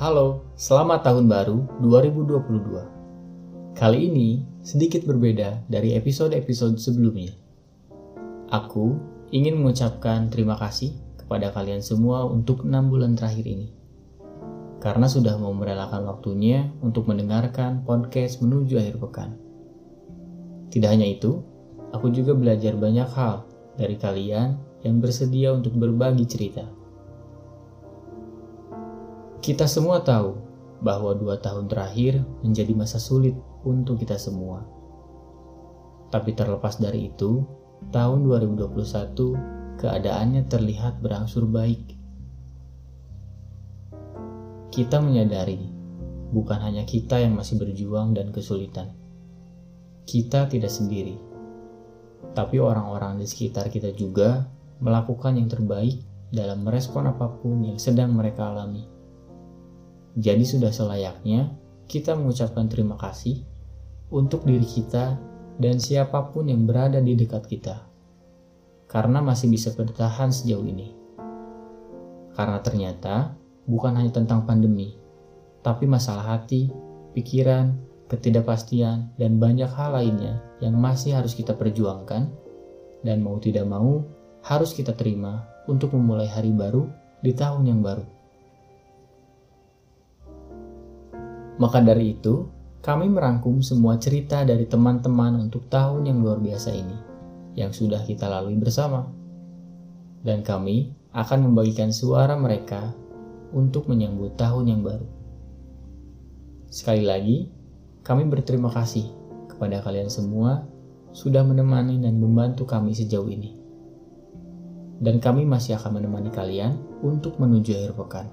Halo, selamat tahun baru 2022. Kali ini sedikit berbeda dari episode-episode sebelumnya. Aku ingin mengucapkan terima kasih kepada kalian semua untuk 6 bulan terakhir ini. Karena sudah mau merelakan waktunya untuk mendengarkan podcast menuju akhir pekan. Tidak hanya itu, aku juga belajar banyak hal dari kalian yang bersedia untuk berbagi cerita kita semua tahu bahwa dua tahun terakhir menjadi masa sulit untuk kita semua. Tapi terlepas dari itu, tahun 2021 keadaannya terlihat berangsur baik. Kita menyadari bukan hanya kita yang masih berjuang dan kesulitan. Kita tidak sendiri, tapi orang-orang di sekitar kita juga melakukan yang terbaik dalam merespon apa pun yang sedang mereka alami. Jadi sudah selayaknya kita mengucapkan terima kasih untuk diri kita dan siapa pun yang berada di dekat kita. Karena masih bisa bertahan sejauh ini. Karena ternyata bukan hanya tentang pandemi, tapi masalah hati, pikiran, ketidakpastian, dan banyak hal lainnya yang masih harus kita perjuangkan dan mau tidak mau harus kita terima untuk memulai hari baru di tahun yang baru. Maka dari itu, kami merangkum semua cerita dari teman-teman untuk tahun yang luar biasa ini, yang sudah kita lalui bersama. Dan kami akan membagikan suara mereka untuk menyambut tahun yang baru. Sekali lagi, kami berterima kasih kepada kalian semua sudah menemani dan membantu kami sejauh ini. Dan kami masih akan menemani kalian untuk menuju akhir pekan.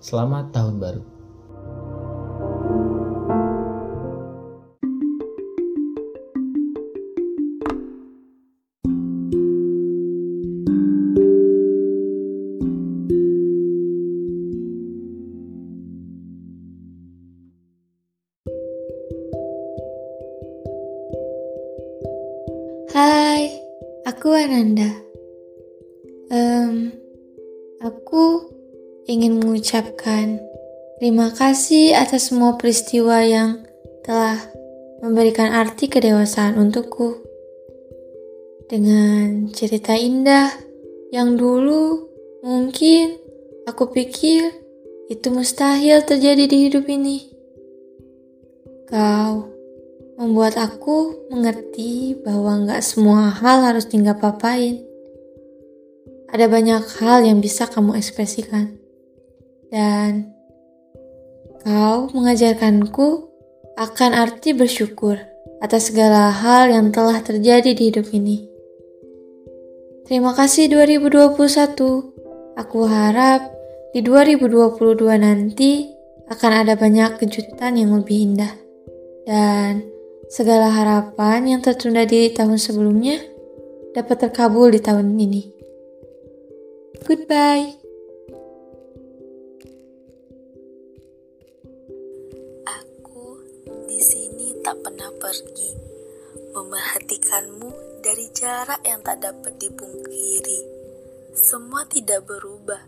Selamat tahun baru. Ananda. Um, aku ingin mengucapkan terima kasih atas semua peristiwa yang telah memberikan arti kedewasaan untukku. Dengan cerita indah yang dulu mungkin aku pikir itu mustahil terjadi di hidup ini. Kau membuat aku mengerti bahwa nggak semua hal harus tinggal papain. Ada banyak hal yang bisa kamu ekspresikan. Dan kau mengajarkanku akan arti bersyukur atas segala hal yang telah terjadi di hidup ini. Terima kasih 2021. Aku harap di 2022 nanti akan ada banyak kejutan yang lebih indah. Dan segala harapan yang tertunda di tahun sebelumnya dapat terkabul di tahun ini. Goodbye. Aku di sini tak pernah pergi, memerhatikanmu dari jarak yang tak dapat dipungkiri. Semua tidak berubah.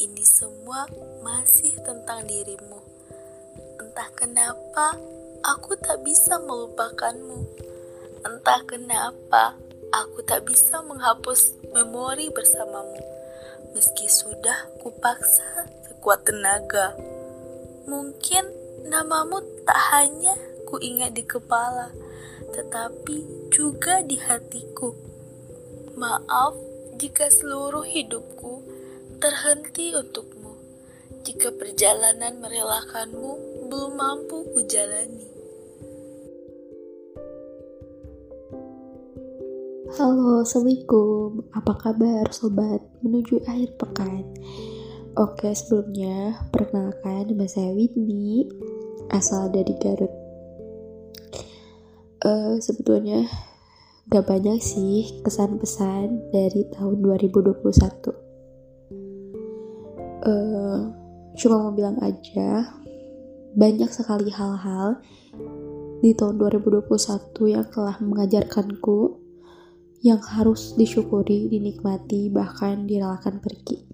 Ini semua masih tentang dirimu. Entah kenapa aku tak bisa melupakanmu. Entah kenapa, aku tak bisa menghapus memori bersamamu. Meski sudah kupaksa sekuat tenaga. Mungkin namamu tak hanya kuingat di kepala, tetapi juga di hatiku. Maaf jika seluruh hidupku terhenti untukmu. Jika perjalanan merelakanmu belum mampu kujalani. Halo, Assalamualaikum. Apa kabar sobat menuju akhir pekan? Oke, sebelumnya perkenalkan nama saya Whitney, asal dari Garut. Uh, sebetulnya gak banyak sih kesan-pesan dari tahun 2021. Uh, cuma mau bilang aja, banyak sekali hal-hal di tahun 2021 yang telah mengajarkanku yang harus disyukuri, dinikmati, bahkan direlakan pergi.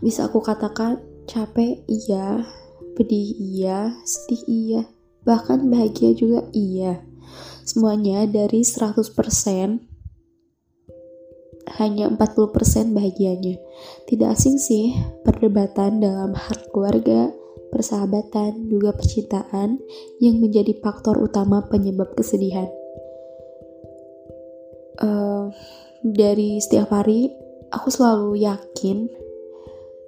Bisa aku katakan capek iya, pedih iya, sedih iya, bahkan bahagia juga iya. Semuanya dari 100% hanya 40% bahagianya. Tidak asing sih perdebatan dalam hal keluarga, persahabatan, juga percintaan yang menjadi faktor utama penyebab kesedihan. Uh, dari setiap hari, aku selalu yakin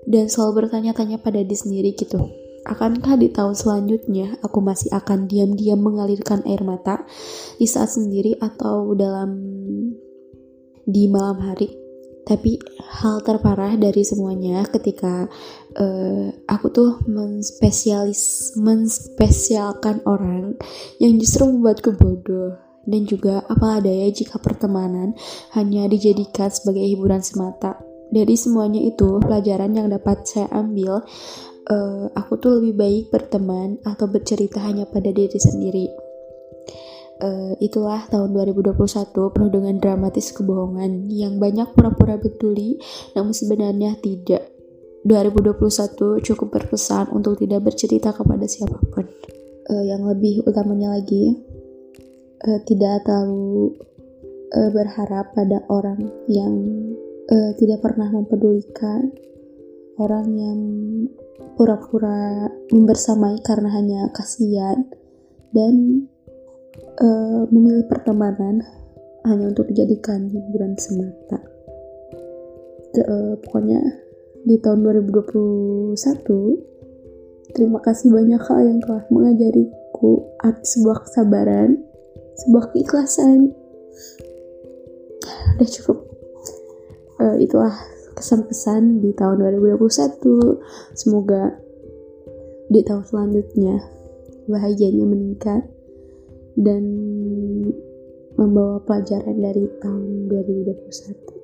dan selalu bertanya-tanya pada diri sendiri gitu. Akankah di tahun selanjutnya aku masih akan diam-diam mengalirkan air mata di saat sendiri atau dalam di malam hari? Tapi hal terparah dari semuanya ketika uh, aku tuh menspesialis menspesialkan orang yang justru membuatku bodoh dan juga apa adanya jika pertemanan hanya dijadikan sebagai hiburan semata. Dari semuanya itu pelajaran yang dapat saya ambil, uh, aku tuh lebih baik berteman atau bercerita hanya pada diri sendiri uh, itulah tahun 2021 penuh dengan dramatis kebohongan yang banyak pura-pura betuli namun sebenarnya tidak. 2021 cukup berpesan untuk tidak bercerita kepada siapa pun. Uh, yang lebih utamanya lagi, uh, tidak terlalu uh, berharap pada orang yang uh, tidak pernah mempedulikan, orang yang pura-pura membersamai karena hanya kasihan, dan uh, memilih pertemanan hanya untuk dijadikan hiburan semata. Uh, pokoknya di tahun 2021 terima kasih banyak hal yang telah mengajariku sebuah kesabaran, sebuah keikhlasan. Udah cukup. Uh, itulah kesan-pesan di tahun 2021. Semoga di tahun selanjutnya bahagianya meningkat dan membawa pelajaran dari tahun 2021.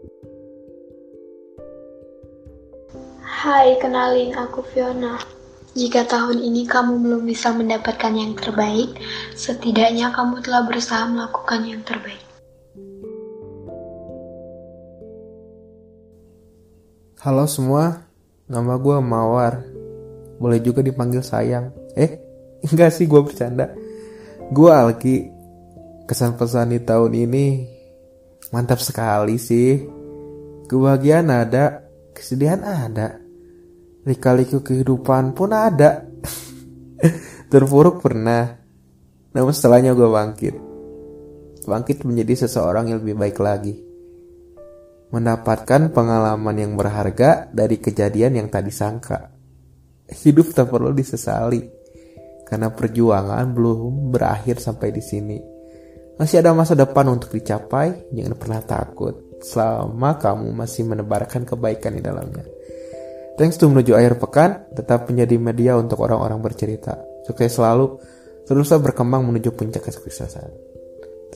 Hai, kenalin aku Fiona. Jika tahun ini kamu belum bisa mendapatkan yang terbaik, setidaknya kamu telah berusaha melakukan yang terbaik. Halo semua, nama gue Mawar. Boleh juga dipanggil sayang. Eh, enggak sih gue bercanda. Gue Alki Kesan pesan di tahun ini Mantap sekali sih. Kebahagiaan ada Kesedihan ada Lika-liku kehidupan pun ada. Terpuruk pernah Namun setelahnya gue bangkit. Bangkit menjadi seseorang yang lebih baik lagi. Mendapatkan pengalaman yang berharga Dari kejadian yang tadi sangka Hidup tak perlu disesali karena perjuangan belum berakhir sampai di sini. Masih ada masa depan untuk dicapai, jangan pernah takut selama kamu masih menebarkan kebaikan di dalamnya. Thanks to menuju akhir pekan, tetap menjadi media untuk orang-orang bercerita. Sukses selalu, teruslah berkembang menuju puncak kesuksesan.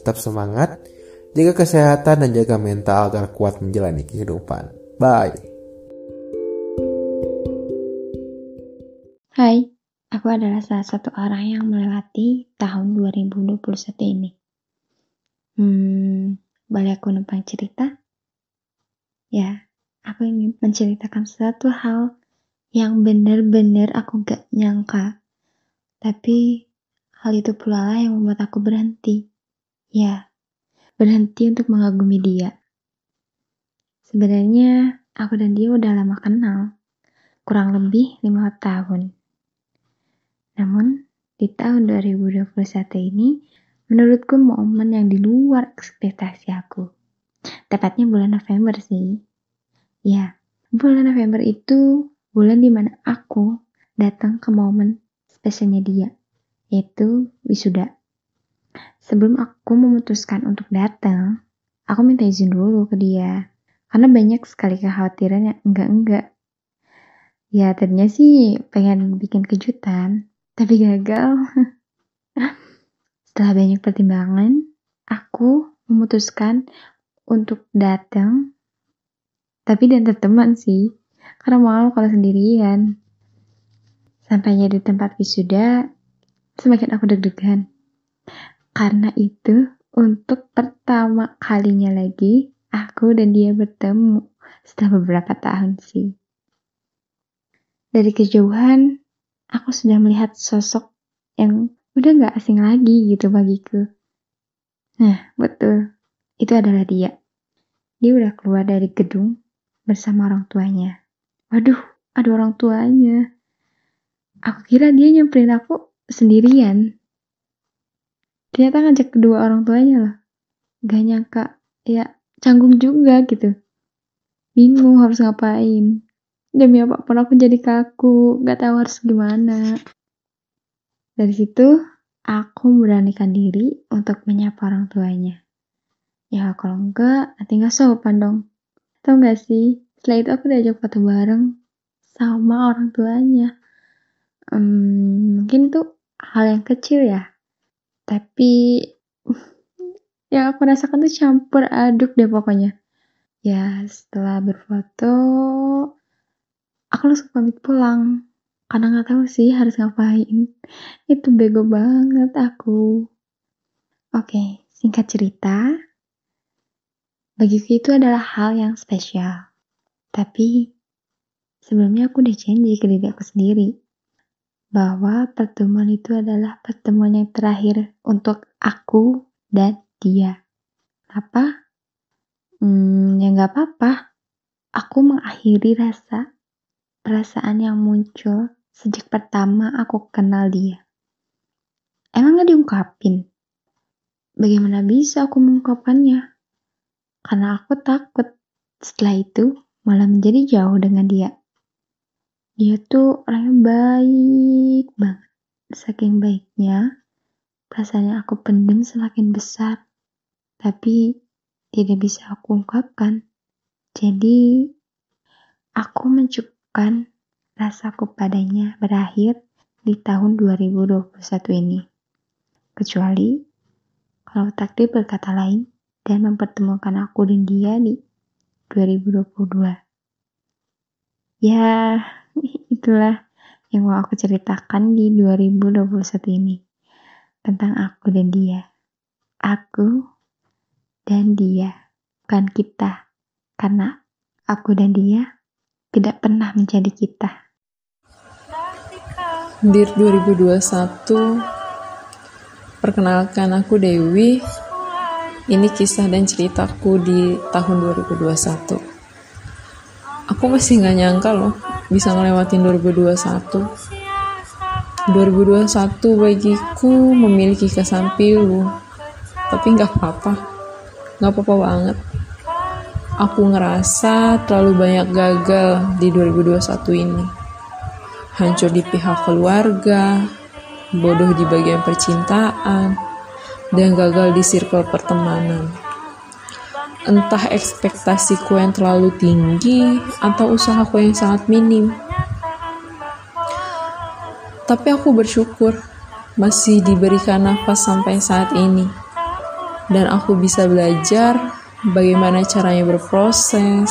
Tetap semangat, jaga kesehatan dan jaga mental agar kuat menjalani kehidupan. Bye. Adalah salah satu orang yang melewati tahun 2021 ini. Hmm, boleh aku numpang cerita? Ya, aku ingin menceritakan satu hal yang benar-benar aku gak nyangka. Tapi hal itu pula lah yang membuat aku berhenti. Ya, berhenti untuk mengagumi dia. Sebenarnya aku dan dia udah lama kenal, kurang lebih lima tahun. Namun, di tahun 2021 ini, menurutku momen yang di luar ekspektasi aku. Tepatnya bulan November sih. Ya, bulan November itu bulan di mana aku datang ke momen spesialnya dia, yaitu wisuda. Sebelum aku memutuskan untuk datang, aku minta izin dulu ke dia. Karena banyak sekali kekhawatiran yang enggak-enggak. Ya, tadinya sih pengen bikin kejutan, tapi gagal. Setelah banyak pertimbangan, aku memutuskan untuk datang, tapi dan teman sih, karena malu kalau sendirian. Sampainya di tempat wisuda, semakin aku deg-degan. Karena itu, untuk pertama kalinya lagi, aku dan dia bertemu setelah beberapa tahun sih. Dari kejauhan, aku sudah melihat sosok yang udah gak asing lagi gitu bagiku. Nah, betul. Itu adalah dia. Dia udah keluar dari gedung bersama orang tuanya. Waduh, ada orang tuanya. Aku kira dia nyamperin aku sendirian. Ternyata ngajak kedua orang tuanya loh. Gak nyangka, ya canggung juga gitu. Bingung harus ngapain. Demi apa pun aku jadi kaku, gak tahu harus gimana. Dari situ, aku beranikan diri untuk menyapa orang tuanya. Ya kalau enggak, nanti gak sopan dong. Tahu gak sih, setelah itu aku diajak foto bareng sama orang tuanya. Hmm, mungkin tuh hal yang kecil ya. Tapi yang aku rasakan tuh campur aduk deh pokoknya. Ya setelah berfoto, aku langsung pamit pulang. Karena nggak tahu sih harus ngapain. Itu bego banget aku. Oke singkat cerita. Bagiku itu adalah hal yang spesial. Tapi sebelumnya aku udah janji ke diri aku sendiri bahwa pertemuan itu adalah pertemuan yang terakhir untuk aku dan dia. Apa hmm ya nggak apa-apa. Aku mengakhiri rasa perasaan yang muncul sejak pertama aku kenal dia. Emang gak diungkapin? Bagaimana bisa aku mengungkapkannya? Karena aku takut setelah itu malah menjadi jauh dengan dia. Dia tuh orangnya baik banget. Saking baiknya, perasaan yang aku pendem semakin besar. Tapi tidak bisa aku ungkapkan. Jadi, aku mencukup kan rasaku padanya berakhir di tahun 2021 ini. Kecuali kalau takdir berkata lain dan mempertemukan aku dan dia di 2022. Ya, itulah yang mau aku ceritakan di 2021 ini. Tentang aku dan dia. Aku dan dia. Bukan kita. Karena aku dan dia tidak pernah menjadi kita. Dir 2021 Perkenalkan aku Dewi. Ini kisah dan ceritaku di tahun 2021 Aku masih gak nyangka loh Bisa ngelewatin 2021 2021 bagiku memiliki kesan pilu Tapi gak apa-apa. Gak apa-apa banget Aku ngerasa terlalu banyak gagal di 2021 ini. Hancur di pihak keluarga, bodoh di bagian percintaan, dan gagal di circle pertemanan. Entah ekspektasiku yang terlalu tinggi atau usahaku yang sangat minim. Tapi aku bersyukur masih diberikan nafas sampai saat ini. Dan aku bisa belajar bagaimana caranya berproses,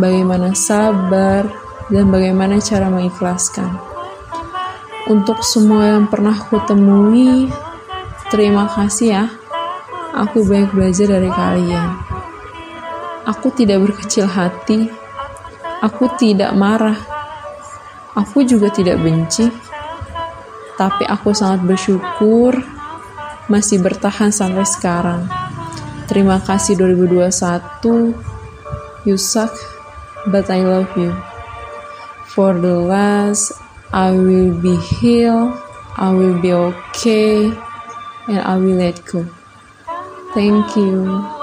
bagaimana sabar, dan bagaimana cara mengikhlaskan. Untuk semua yang pernah aku temui, terima kasih ya. Aku banyak belajar dari kalian. Aku tidak berkecil hati. Aku tidak marah. Aku juga tidak benci. Tapi aku sangat bersyukur masih bertahan sampai sekarang. Terima kasih 2021. You suck, but I love you. For the last, I will be healed, I will be okay, and I will let go. Thank you.